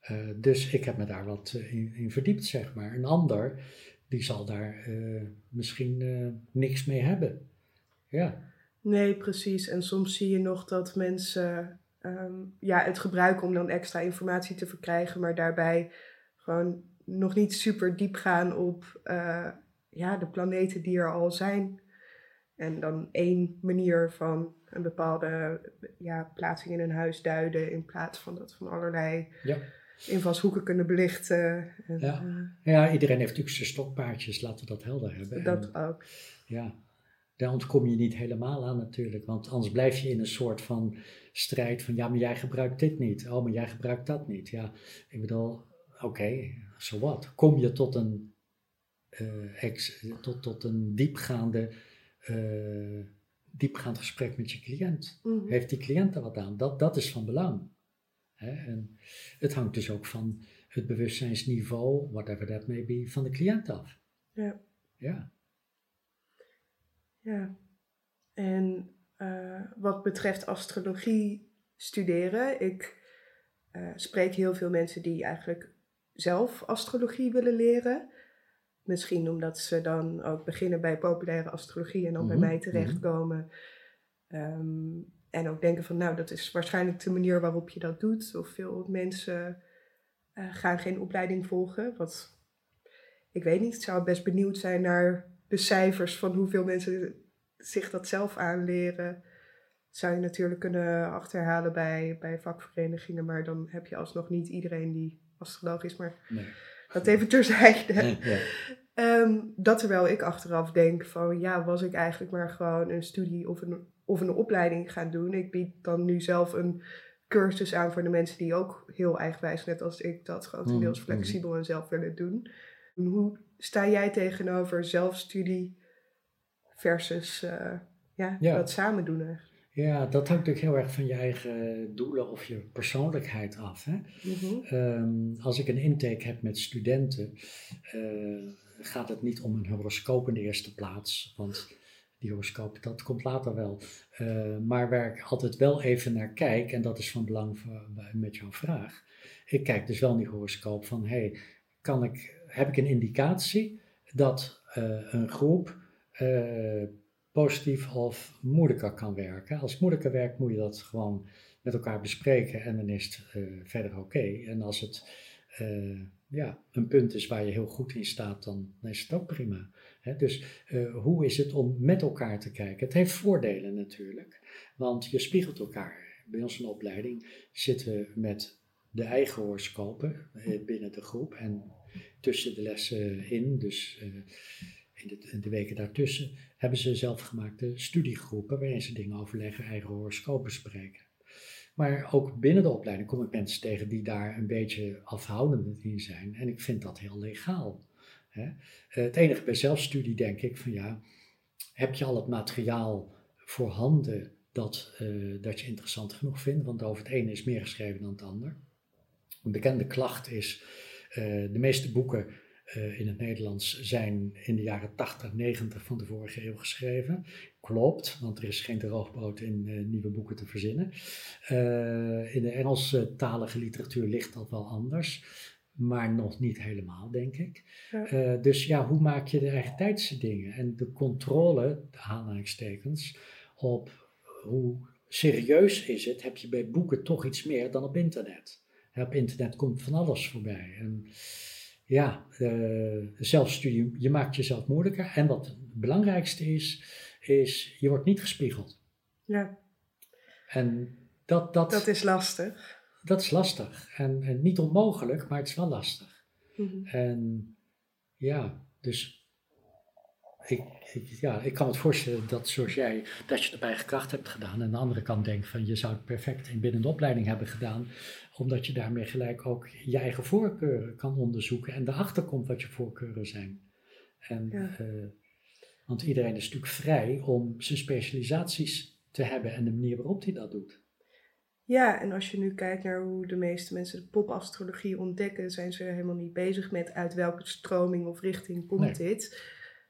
Speaker 2: Eh, dus ik heb me daar wat eh, in, in verdiept, zeg maar. Een ander, die zal daar eh, misschien niks mee hebben. Ja,
Speaker 1: Nee, precies. En soms zie je nog dat mensen ehm, ja, het gebruiken om dan extra informatie te verkrijgen, maar daarbij gewoon nog niet super diep gaan op ja, de planeten die er al zijn. En dan één manier van een bepaalde ja, plaatsing in een huis duiden, in plaats van dat van allerlei
Speaker 2: ja.
Speaker 1: Invalshoeken kunnen belichten. En,
Speaker 2: Ja.
Speaker 1: eh,
Speaker 2: ja iedereen heeft natuurlijk zijn stokpaardjes, laten we dat helder hebben. En-
Speaker 1: dat ook.
Speaker 2: Ja, daar ontkom je niet helemaal aan natuurlijk, want anders blijf je in een soort van strijd van ja, maar jij gebruikt dit niet, oh, maar jij gebruikt dat niet. Ja, ik bedoel, oké, so what? Kom je tot een, eh, ex, tot, tot een diepgaande, eh, diepgaand gesprek met je cliënt?
Speaker 1: Mhm.
Speaker 2: Heeft die cliënt er wat aan? Dat, dat is van belang. Hè? En het hangt dus ook van het bewustzijnsniveau, whatever that may be, van de cliënt af.
Speaker 1: Ja.
Speaker 2: Ja.
Speaker 1: Ja, en eh, wat betreft astrologie studeren, ik eh, spreek heel veel mensen die eigenlijk zelf astrologie willen leren. Misschien omdat ze dan ook beginnen bij populaire astrologie en dan bij
Speaker 2: Mhm,
Speaker 1: mij terechtkomen. Ehm, en ook denken van, nou, dat is waarschijnlijk de manier waarop je dat doet. Of veel mensen eh, gaan geen opleiding volgen. Wat, ik weet niet, ik zou best benieuwd zijn naar de cijfers van hoeveel mensen zich dat zelf aanleren. Dat zou je natuurlijk kunnen achterhalen bij, bij vakverenigingen, maar dan heb je alsnog niet iedereen die astroloog is. Maar
Speaker 2: Nee.
Speaker 1: dat even terzijde.
Speaker 2: Ja.
Speaker 1: Ehm, dat terwijl ik achteraf denk van ja, was ik eigenlijk maar gewoon een studie of een, of een opleiding gaan doen. Ik bied dan nu zelf een cursus aan voor de mensen die ook heel eigenwijs, net als ik, dat grotendeels
Speaker 2: Mhm,
Speaker 1: flexibel en zelf willen doen. Hoe sta jij tegenover zelfstudie versus eh, ja,
Speaker 2: Ja.
Speaker 1: dat samen doen? eigenlijk?
Speaker 2: Ja, dat hangt natuurlijk heel erg van je eigen doelen of je persoonlijkheid af. Hè?
Speaker 1: Mhm.
Speaker 2: Ehm, als ik een intake heb met studenten, eh, gaat het niet om een horoscoop in de eerste plaats. Want die horoscoop, dat komt later wel. Eh, maar waar ik altijd wel even naar kijk, en dat is van belang voor, met jouw vraag. Ik kijk dus wel in die horoscoop van, hey, kan ik, heb ik een indicatie dat eh, een groep eh, positief of moeilijker kan werken. Als het moeilijker werkt, moet je dat gewoon met elkaar bespreken en dan is het verder oké. En als het ja, een punt is waar je heel goed in staat, dan is het ook prima. Dus eh, hoe is het om met elkaar te kijken? Het heeft voordelen natuurlijk, want je spiegelt elkaar. Bij ons in de opleiding zitten we met de eigen horoscopen eh, binnen de groep en tussen de lessen in, dus eh, in de, in de weken daartussen, hebben ze zelfgemaakte studiegroepen waarin ze dingen overleggen, eigen horoscoop bespreken. Maar ook binnen de opleiding kom ik mensen tegen die daar een beetje afhoudend in zijn. En ik vind dat heel legaal. Eh, Het enige bij zelfstudie denk ik van ja, heb je al het materiaal voorhanden dat, eh, dat je interessant genoeg vindt? Want over het ene is meer geschreven dan het ander. Een bekende klacht is, eh, de meeste boeken in het Nederlands zijn in de jaren 80, 90 van de vorige eeuw geschreven. Klopt, want er is geen droogbrood in nieuwe boeken te verzinnen. In de Engelstalige literatuur ligt dat wel anders, maar nog niet helemaal, denk ik.
Speaker 1: Ja.
Speaker 2: Eh, dus ja, hoe maak je de eigen tijdse dingen? En de controle, de aanhalingstekens, op hoe serieus is het, heb je bij boeken toch iets meer dan op internet. Op internet komt van alles voorbij. En ja, eh, zelfstudie, je maakt jezelf moeilijker. En wat het belangrijkste is, is je wordt niet gespiegeld.
Speaker 1: Ja,
Speaker 2: En dat, dat,
Speaker 1: dat is lastig.
Speaker 2: Dat is lastig. En, en, niet onmogelijk, maar het is wel lastig. Mhm. En ja, dus ik, ik, ja, ik kan me voorstellen dat zoals jij, dat je het op eigen kracht hebt gedaan. En aan de andere kant denkt van je zou het perfect in binnen de opleiding hebben gedaan. Omdat je daarmee gelijk ook je eigen voorkeuren kan onderzoeken en erachter komt wat je voorkeuren zijn. En, eh, want iedereen is natuurlijk vrij om zijn specialisaties te hebben en de manier waarop hij dat doet.
Speaker 1: Ja, en als je nu kijkt naar hoe de meeste mensen de popastrologie ontdekken, zijn ze helemaal niet bezig met uit welke stroming of richting komt dit.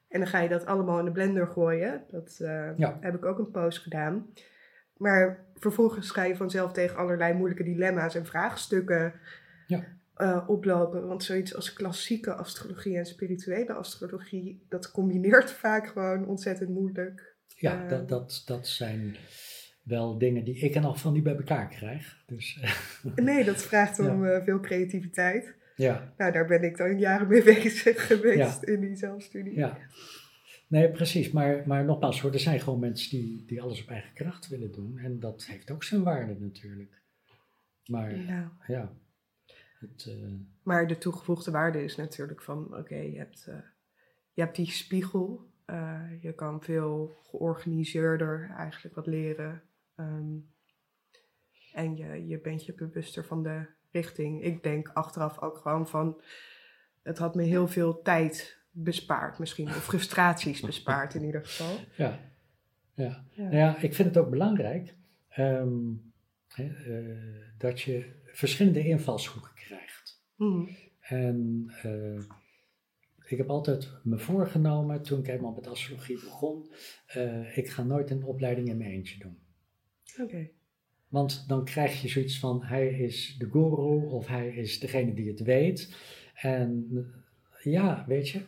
Speaker 1: En dan ga je dat allemaal in de blender gooien. Dat uh, heb ik ook een post gedaan. Maar vervolgens ga je vanzelf tegen allerlei moeilijke dilemma's en vraagstukken ja. uh, oplopen. Want zoiets als klassieke astrologie en spirituele astrologie, dat combineert vaak gewoon ontzettend moeilijk.
Speaker 2: Ja, uh, dat, dat, dat zijn wel dingen die ik en al van die bij elkaar krijg. Dus,
Speaker 1: nee, dat vraagt om ja. veel creativiteit. Ja. Nou, daar ben ik dan jaren mee bezig geweest in die zelfstudie.
Speaker 2: Ja. Nee, precies. Maar, maar nogmaals, hoor, er zijn gewoon mensen die, die alles op eigen kracht willen doen. En dat heeft ook zijn waarde natuurlijk. Maar ja. ja
Speaker 1: het, uh... Maar de toegevoegde waarde is natuurlijk van, oké, je, hebt, uh, je hebt die spiegel. Uh, je kan veel georganiseerder eigenlijk wat leren. Um, en je, je bent je bewuster van de richting. Ik denk achteraf ook gewoon van, het had me heel veel tijd bespaard misschien, of frustraties bespaard in ieder geval.
Speaker 2: Ja, ja. ja. Nou ja ik vind het ook belangrijk um, hè, uh, dat je verschillende invalshoeken krijgt. Mm. En uh, ik heb altijd me voorgenomen, toen ik eenmaal met astrologie begon, uh, ik ga nooit een opleiding in mijn eentje doen. Oké. Want dan krijg je zoiets van, hij is de guru of hij is degene die het weet. En ja, weet je,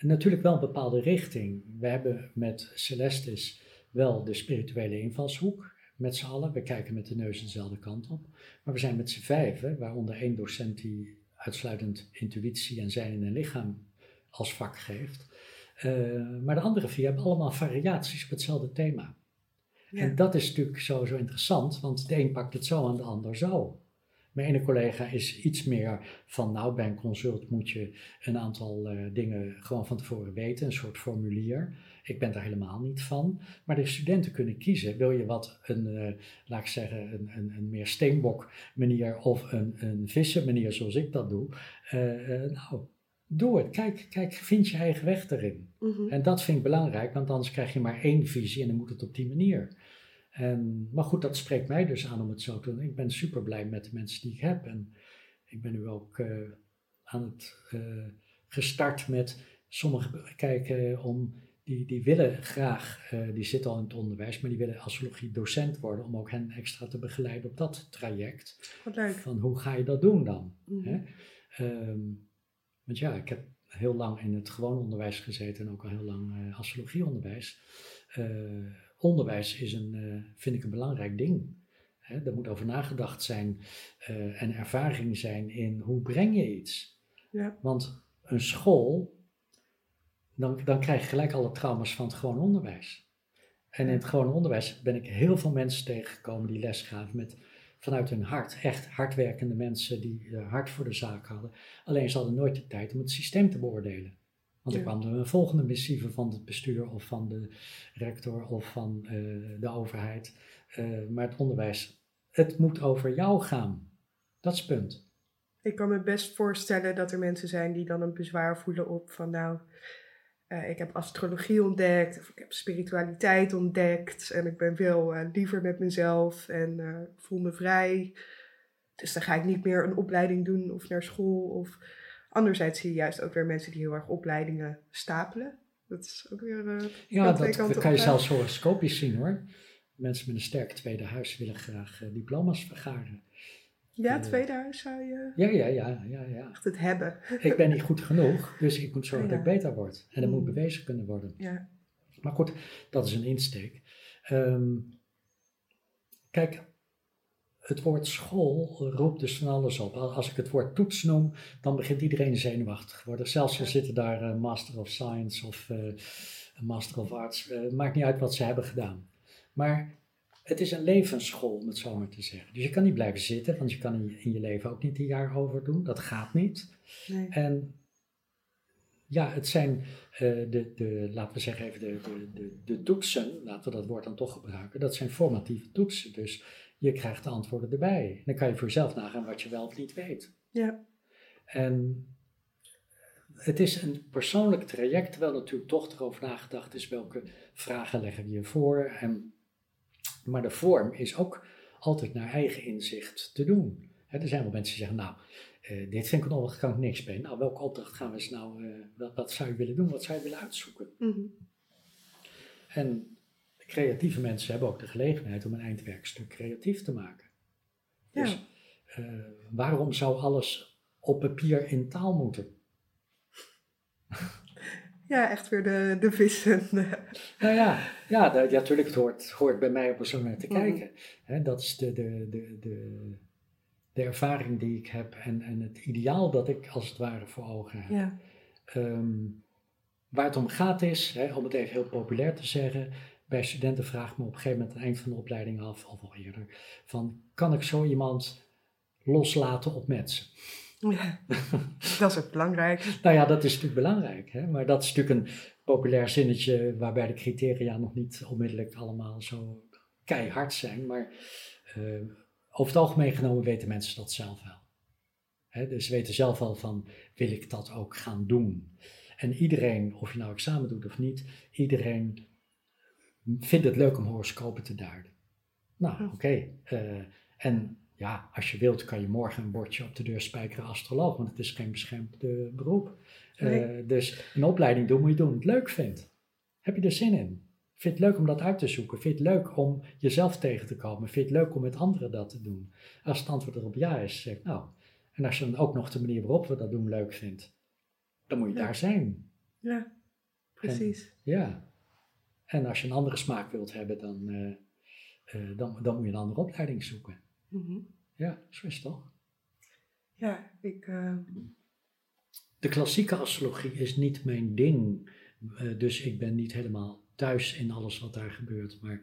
Speaker 2: natuurlijk wel een bepaalde richting. We hebben met Celestis wel de spirituele invalshoek met z'n allen. We kijken met de neus dezelfde kant op. Maar we zijn met z'n vijven, waaronder één docent die uitsluitend intuïtie en zijn een lichaam als vak geeft. Uh, maar de andere vier hebben allemaal variaties op hetzelfde thema. En dat is natuurlijk zo, zo interessant, want de een pakt het zo en de ander zo. Mijn ene collega is iets meer van, nou bij een consult moet je een aantal uh, dingen gewoon van tevoren weten, een soort formulier. Ik ben daar helemaal niet van. Maar de studenten kunnen kiezen, wil je wat een, uh, laat ik zeggen, een, een, een, meer steenbok manier of een, een vissen manier zoals ik dat doe. Uh, nou, doe het. Kijk, kijk, vind je eigen weg erin. Mm-hmm. En dat vind ik belangrijk, want anders krijg je maar één visie en dan moet het op die manier. En, maar goed, dat spreekt mij dus aan om het zo te doen. Ik ben super blij met de mensen die ik heb. En ik ben nu ook uh, aan het uh, gestart met sommigen kijken om. Die, die willen graag, uh, die zitten al in het onderwijs, maar die willen astrologie docent worden om ook hen extra te begeleiden op dat traject.
Speaker 1: Wat leuk.
Speaker 2: Van hoe ga je dat doen dan? Mm -hmm. um, want ja, ik heb heel lang in het gewoon onderwijs gezeten en ook al heel lang astrologieonderwijs onderwijs is een, uh, vind ik een belangrijk ding. Hè, er moet over nagedacht zijn uh, en ervaring zijn in hoe breng je iets. Ja. Want een school, dan, dan krijg je gelijk alle trauma's van het gewoon onderwijs. En in het gewone onderwijs ben ik heel veel mensen tegengekomen die les gaven met vanuit hun hart, echt hardwerkende mensen die uh, hard voor de zaak hadden. Alleen ze hadden nooit de tijd om het systeem te beoordelen. Want er kwam er een volgende missieve van het bestuur of van de rector of van uh, de overheid. Uh, maar het onderwijs, het moet over jou gaan. Dat is het punt.
Speaker 1: Ik kan me best voorstellen dat er mensen zijn die dan een bezwaar voelen op van nou, uh, ik heb astrologie ontdekt of ik heb spiritualiteit ontdekt en ik ben veel liever met mezelf en voel me vrij. Dus dan ga ik niet meer een opleiding doen of naar school of Anderzijds zie je juist ook weer mensen die heel erg opleidingen stapelen. Dat is ook weer. Uh,
Speaker 2: ja, dat, dat kan je zelfs horoscopisch zien hoor. Mensen met een sterk tweede huis willen graag uh, diploma's vergaren.
Speaker 1: Ja, uh, tweede huis zou je.
Speaker 2: Ja, ja, ja, ja, ja.
Speaker 1: Echt het hebben.
Speaker 2: ik ben niet goed genoeg, dus ik moet zorgen ja. dat ik beter word. En dat mm. moet bewezen kunnen worden. Ja. Maar goed, dat is een insteek. Um, kijk, het woord school roept dus van alles op. Als ik het woord toets noem, dan begint iedereen zenuwachtig te worden. Zelfs al zitten daar uh, Master of Science of uh, Master of Arts. Uh, maakt niet uit wat ze hebben gedaan. Maar het is een levensschool, om het zo maar te zeggen. Dus je kan niet blijven zitten, want je kan in je, in je leven ook niet een jaar over doen. Dat gaat niet.
Speaker 1: Nee.
Speaker 2: En ja, het zijn eh, de, de, laten we zeggen even, de, de, de, de toetsen, laten we dat woord dan toch gebruiken, dat zijn formatieve toetsen. Dus je krijgt de antwoorden erbij. Dan kan je voor jezelf nagaan wat je wel of niet weet.
Speaker 1: Ja.
Speaker 2: En het is een persoonlijk traject, terwijl natuurlijk toch erover nagedacht is welke vragen leggen we je voor. En, maar de vorm is ook altijd naar eigen inzicht te doen. er zijn wel mensen die zeggen, nou, eh, dit vind ik kan ik niks mee. Nou, welke opdracht gaan we eens nou, uh, wat, wat, zou je willen doen, wat zou je willen uitzoeken?
Speaker 1: Mhm.
Speaker 2: En creatieve mensen hebben ook de gelegenheid om een eindwerkstuk creatief te maken.
Speaker 1: Ja.
Speaker 2: Dus eh, waarom zou alles op papier in taal moeten?
Speaker 1: Ja, echt weer de, de vissen.
Speaker 2: Nou ja, ja, ja natuurlijk, het hoort, hoort bij mij om zo naar te
Speaker 1: Mhm.
Speaker 2: kijken. Dat is de, de, de, de, de ervaring die ik heb en, en het ideaal dat ik als het ware voor ogen heb.
Speaker 1: Ja.
Speaker 2: Ehm, waar het om gaat is, hè, om het even heel populair te zeggen, bij studenten vraag ik me op een gegeven moment aan het eind van de opleiding af, of al eerder, van kan ik zo iemand loslaten op mensen?
Speaker 1: ja. Dat is ook belangrijk.
Speaker 2: Nou ja, dat is natuurlijk belangrijk, hè? maar dat is natuurlijk een populair zinnetje waarbij de criteria nog niet onmiddellijk allemaal zo keihard zijn, maar eh, over het algemeen genomen weten mensen dat zelf wel. Dus ze weten zelf wel van, wil ik dat ook gaan doen? En iedereen, of je nou examen doet of niet, iedereen vindt het leuk om horoscopen te duiden. Nou,
Speaker 1: Ja.
Speaker 2: oké. eh, en ja, als je wilt kan je morgen een bordje op de deur spijkeren astroloog, want het is geen beschermd eh, beroep. Eh,
Speaker 1: Nee.
Speaker 2: dus een opleiding doen moet je doen het leuk vindt. Heb je er zin in? Vind je het leuk om dat uit te zoeken? Vind je het leuk om jezelf tegen te komen? Vind je het leuk om met anderen dat te doen? Als het antwoord erop ja is, zeg ik nou. En als je dan ook nog de manier waarop we dat doen leuk vindt, dan moet je
Speaker 1: Ja.
Speaker 2: daar zijn.
Speaker 1: Ja, precies.
Speaker 2: Ja. En als je een andere smaak wilt hebben, dan, eh, eh, dan, dan moet je een andere opleiding zoeken.
Speaker 1: Mhm.
Speaker 2: Ja, zo is het toch?
Speaker 1: Ja, ik... eh,
Speaker 2: De klassieke astrologie is niet mijn ding. Dus ik ben niet helemaal thuis in alles wat daar gebeurt. Maar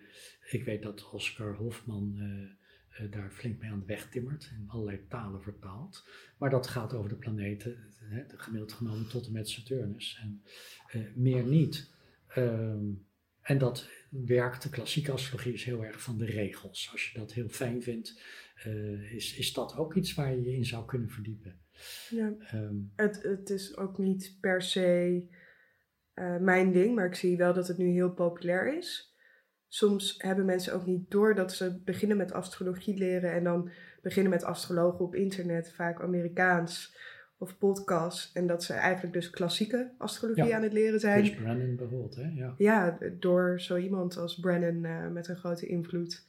Speaker 2: ik weet dat Oscar Hofman eh, eh, daar flink mee aan de weg timmert. In allerlei talen vertaald. Maar dat gaat over de planeten, hè, gemiddeld genomen tot en met Saturnus. En eh, meer niet. Ehm, en dat werkt, de klassieke astrologie is heel erg van de regels. Als je dat heel fijn vindt, is, is dat ook iets waar je je in zou kunnen verdiepen.
Speaker 1: ja.
Speaker 2: Ehm,
Speaker 1: Het, het is ook niet per se eh, mijn ding, maar ik zie wel dat het nu heel populair is. Soms hebben mensen ook niet door dat ze beginnen met astrologie leren en dan beginnen met astrologen op internet, vaak Amerikaans of podcasts. En dat ze eigenlijk dus klassieke astrologie
Speaker 2: Ja.
Speaker 1: aan het leren zijn.
Speaker 2: Chris Brennan bijvoorbeeld, hè? Ja.
Speaker 1: Ja, door zo iemand als Brennan eh, met een grote invloed.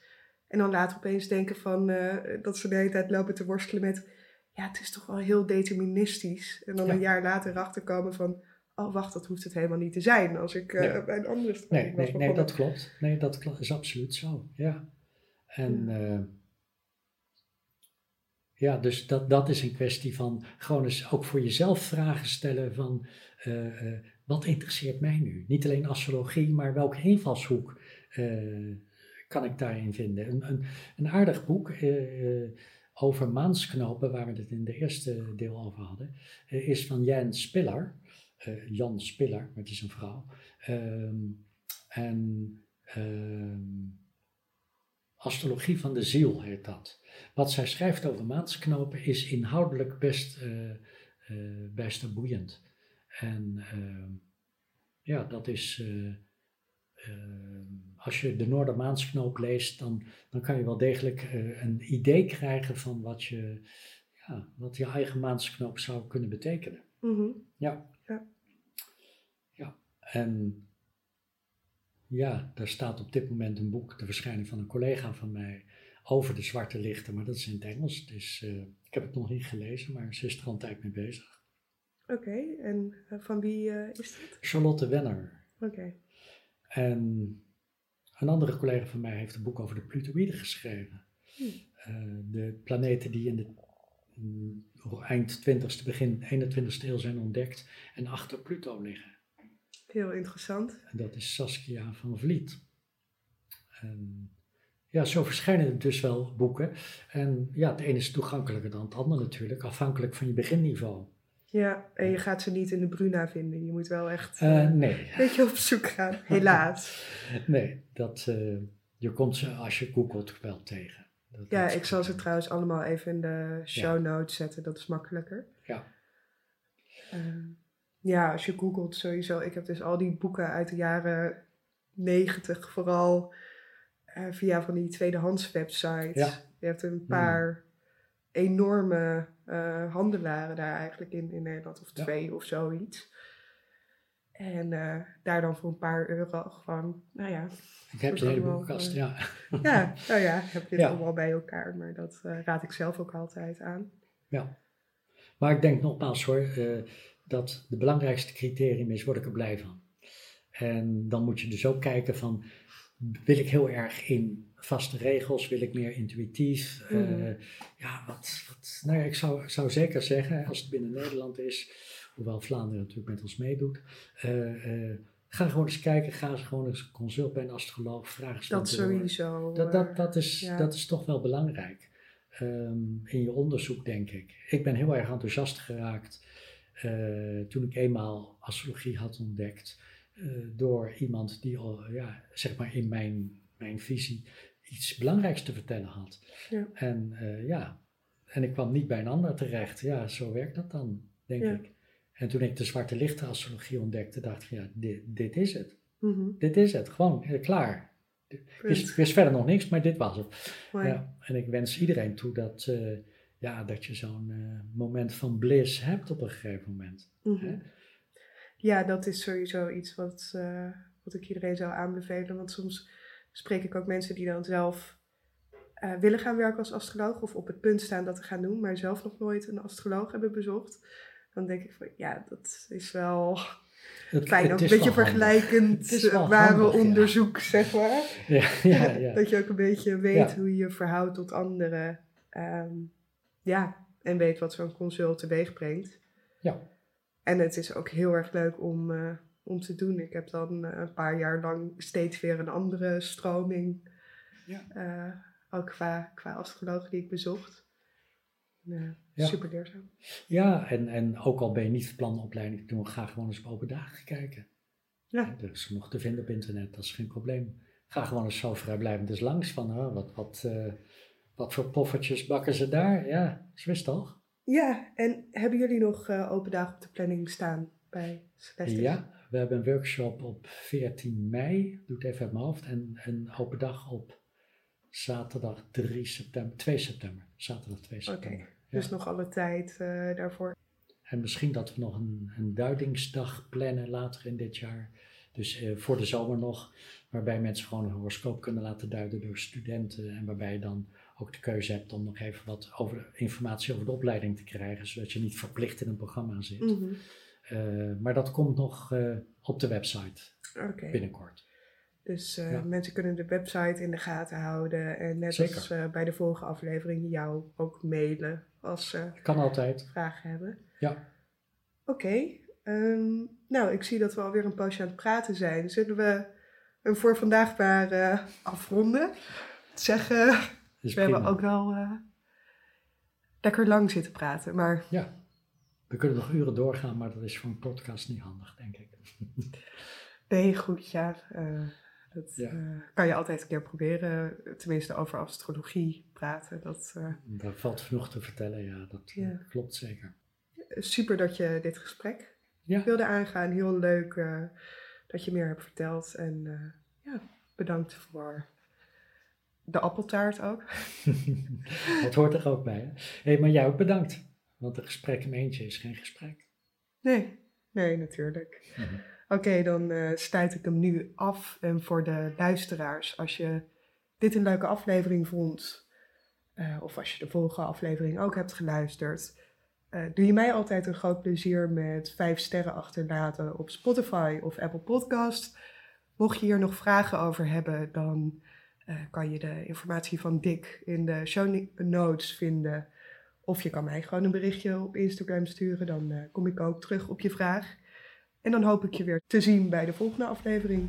Speaker 1: En dan later opeens denken van eh, dat ze de hele tijd lopen te worstelen met, ja, het is toch wel heel deterministisch. En dan
Speaker 2: Ja.
Speaker 1: een jaar later erachter komen van, oh wacht, dat hoeft het helemaal niet te zijn als ik eh, bij een andere
Speaker 2: Nee,
Speaker 1: was
Speaker 2: nee, nee, dat klopt. Nee, dat is absoluut zo. Ja. En
Speaker 1: Ja.
Speaker 2: ja, ja dus dat, dat is een kwestie van gewoon eens ook voor jezelf vragen stellen van eh, eh, wat interesseert mij nu? Niet alleen astrologie, maar welke invalshoek eh, kan ik daarin vinden? Een, een, een aardig boek eh, eh, over maansknopen, waar we het in de eerste deel over hadden, eh, is van Jan Spiller. Eh, Jan Spiller, maar het is een vrouw. Ehm, en ehm, Astrologie van de ziel heet dat. Wat zij schrijft over maansknopen is inhoudelijk best, eh, eh, best boeiend. En ehm, ja, dat is. als je de Noordermaansknoop leest, dan, dan kan je wel degelijk een idee krijgen van wat je, ja, wat je eigen maansknoop zou kunnen betekenen.
Speaker 1: Mhm.
Speaker 2: Ja. En ja, daar staat op dit moment een boek, de verschijning van een collega van mij, over de zwarte lichten, maar dat is in het Engels. Dus ik heb het nog niet gelezen, maar ze is er al een tijd mee bezig.
Speaker 1: Oké, en van wie eh, is dit?
Speaker 2: Charlotte Wenner.
Speaker 1: Oké.
Speaker 2: En een andere collega van mij heeft een boek over de Plutoïden geschreven.
Speaker 1: Hmm.
Speaker 2: Eh, de planeten die in de eind 20ste, begin 21ste eeuw zijn ontdekt en achter Pluto liggen.
Speaker 1: Heel interessant.
Speaker 2: En dat is Saskia van Vliet. En ja, zo verschijnen er dus wel boeken. En ja, het ene is toegankelijker dan het andere natuurlijk, afhankelijk van je beginniveau.
Speaker 1: Ja, en je gaat ze niet in de Bruna vinden. Je moet wel echt
Speaker 2: Uh,
Speaker 1: uh,
Speaker 2: nee.
Speaker 1: een beetje op zoek gaan, helaas.
Speaker 2: nee, dat, uh, je komt ze als je googelt wel tegen. Dat,
Speaker 1: ja, ik zal ze trouwens allemaal even in de show
Speaker 2: Ja.
Speaker 1: notes zetten. Dat is makkelijker.
Speaker 2: Ja.
Speaker 1: Ehm, ja, als je googelt sowieso. Ik heb dus al die boeken uit de jaren negentig vooral eh, via van die tweedehands websites.
Speaker 2: Ja.
Speaker 1: Je hebt een paar enorme eh, handelaren daar eigenlijk in, in Nederland. Of
Speaker 2: Ja.
Speaker 1: twee of zoiets. En eh, daar dan voor een paar euro gewoon, nou ja.
Speaker 2: Ik heb de hele boekenkast, ja.
Speaker 1: Ja, nou ja, heb je het
Speaker 2: Ja.
Speaker 1: allemaal bij elkaar. Maar dat raad ik zelf ook altijd aan.
Speaker 2: ja. Maar ik denk nogmaals hoor, dat de belangrijkste criterium is, word ik er blij van? En dan moet je dus ook kijken van, wil ik heel erg in vaste regels, wil ik meer intuïtief? Eh,
Speaker 1: Mhm.
Speaker 2: ja, wat, wat, nou ja, ik zou, zou zeker zeggen, als het binnen Nederland is, hoewel Vlaanderen natuurlijk met ons meedoet, eh, eh, ga gewoon eens kijken, ga eens gewoon eens consult bij een astroloog, vraag eens
Speaker 1: Dat sowieso.
Speaker 2: Dat, dat, dat, is,
Speaker 1: ja.
Speaker 2: dat is toch wel belangrijk ehm, in je onderzoek, denk ik. Ik ben heel erg enthousiast geraakt eh, toen ik eenmaal astrologie had ontdekt eh, door iemand die al, ja, zeg maar in mijn, mijn visie iets belangrijks te vertellen had.
Speaker 1: Ja.
Speaker 2: En eh, ja, en ik kwam niet bij een ander terecht. Ja, zo werkt dat dan, denk
Speaker 1: Ja.
Speaker 2: ik. En toen ik de zwarte lichte astrologie ontdekte, dacht ik, ja, dit, dit is het.
Speaker 1: Mhm,
Speaker 2: Dit is het, gewoon, klaar. Ik wist verder nog niks, maar dit was het. Ja, en ik wens iedereen toe dat, ja, dat je zo'n eh, moment van bliss hebt op een gegeven moment.
Speaker 1: Mhm.
Speaker 2: hè?
Speaker 1: Ja, dat is sowieso iets wat, eh, wat ik iedereen zou aanbevelen. Want soms spreek ik ook mensen die dan zelf eh, willen gaan werken als astroloog. Of op het punt staan dat te gaan doen, maar zelf nog nooit een astroloog hebben bezocht. Dan denk ik van ja, dat is wel
Speaker 2: Het,
Speaker 1: fijn. Ook een beetje vergelijkend ware
Speaker 2: handig, ja.
Speaker 1: onderzoek, zeg maar.
Speaker 2: Ja, ja, ja.
Speaker 1: dat je ook een beetje weet
Speaker 2: Ja.
Speaker 1: hoe je je verhoudt tot anderen. Ehm, ja, en weet wat zo'n consult teweeg brengt.
Speaker 2: Ja.
Speaker 1: En het is ook heel erg leuk om, eh, om te doen. Ik heb dan eh, een paar jaar lang steeds weer een andere stroming.
Speaker 2: Ja.
Speaker 1: eh, ook qua, qua astrologen die ik bezocht.
Speaker 2: Ja.
Speaker 1: Super leerzaam.
Speaker 2: Ja, en, en ook al ben je niet van plan opleiding te doen, ga gewoon eens op open dagen kijken.
Speaker 1: Ja.
Speaker 2: Er is genoeg te vinden op internet, dat is geen probleem. Ga gewoon eens zo vrijblijvend eens langs van, wat, wat, wat voor poffertjes bakken ze daar? Ja, zo is het toch?
Speaker 1: Ja, en hebben jullie nog eh, open dagen op de planning staan bij Celestis?
Speaker 2: Ja, we hebben een workshop op 14 mei, doe het even uit mijn hoofd, en een open dag op zaterdag 3 september, 2 september. Zaterdag 2 september.
Speaker 1: Dus
Speaker 2: Ja.
Speaker 1: nog alle tijd eh, daarvoor.
Speaker 2: En misschien dat we nog een, een duidingsdag plannen later in dit jaar. Dus eh, voor de zomer nog, waarbij mensen gewoon een horoscoop kunnen laten duiden door studenten. En waarbij dan ook de keuze hebt om nog even wat over, informatie over de opleiding te krijgen, zodat je niet verplicht in een programma zit.
Speaker 1: Mhm.
Speaker 2: Eh, maar dat komt nog eh, op de website binnenkort.
Speaker 1: Dus eh,
Speaker 2: Ja.
Speaker 1: mensen kunnen de website in de gaten houden. En net
Speaker 2: Zeker.
Speaker 1: als bij de vorige aflevering jou ook mailen als ze
Speaker 2: Kan altijd.
Speaker 1: vragen hebben.
Speaker 2: Ja.
Speaker 1: Oké. ehm, nou, ik zie dat we alweer een poosje aan het praten zijn. Zullen we hem voor vandaag maar afronden? Zeggen,
Speaker 2: Dus
Speaker 1: we hebben ook wel eh, lekker lang zitten praten. Maar
Speaker 2: Ja. We kunnen nog uren doorgaan, maar dat is voor een podcast niet handig, denk ik.
Speaker 1: nee, goed, ja. eh, dat
Speaker 2: Ja.
Speaker 1: eh, kan je altijd een keer proberen. Tenminste, over astrologie praten. Dat,
Speaker 2: Daar valt genoeg te vertellen, ja, dat
Speaker 1: Ja.
Speaker 2: klopt zeker.
Speaker 1: super dat je dit gesprek
Speaker 2: Ja.
Speaker 1: wilde aangaan. Heel leuk dat je meer hebt verteld. En ja, bedankt voor de appeltaart ook.
Speaker 2: dat hoort er ook bij. Hè? Hey, maar jij ook bedankt, want een gesprek in eentje is geen gesprek.
Speaker 1: Nee, nee, natuurlijk. Oké, dan eh sluit ik hem nu af. En voor de luisteraars, als je dit een leuke aflevering vond, eh, of als je de vorige aflevering ook hebt geluisterd, eh, doe je mij altijd een groot plezier met vijf sterren achterlaten op Spotify of Apple Podcast. Mocht je hier nog vragen over hebben, dan eh, kan je de informatie van Dick in de show notes vinden. Of je kan mij gewoon een berichtje op Instagram sturen, dan eh, kom ik ook terug op je vraag. En dan hoop ik je weer te zien bij de volgende aflevering.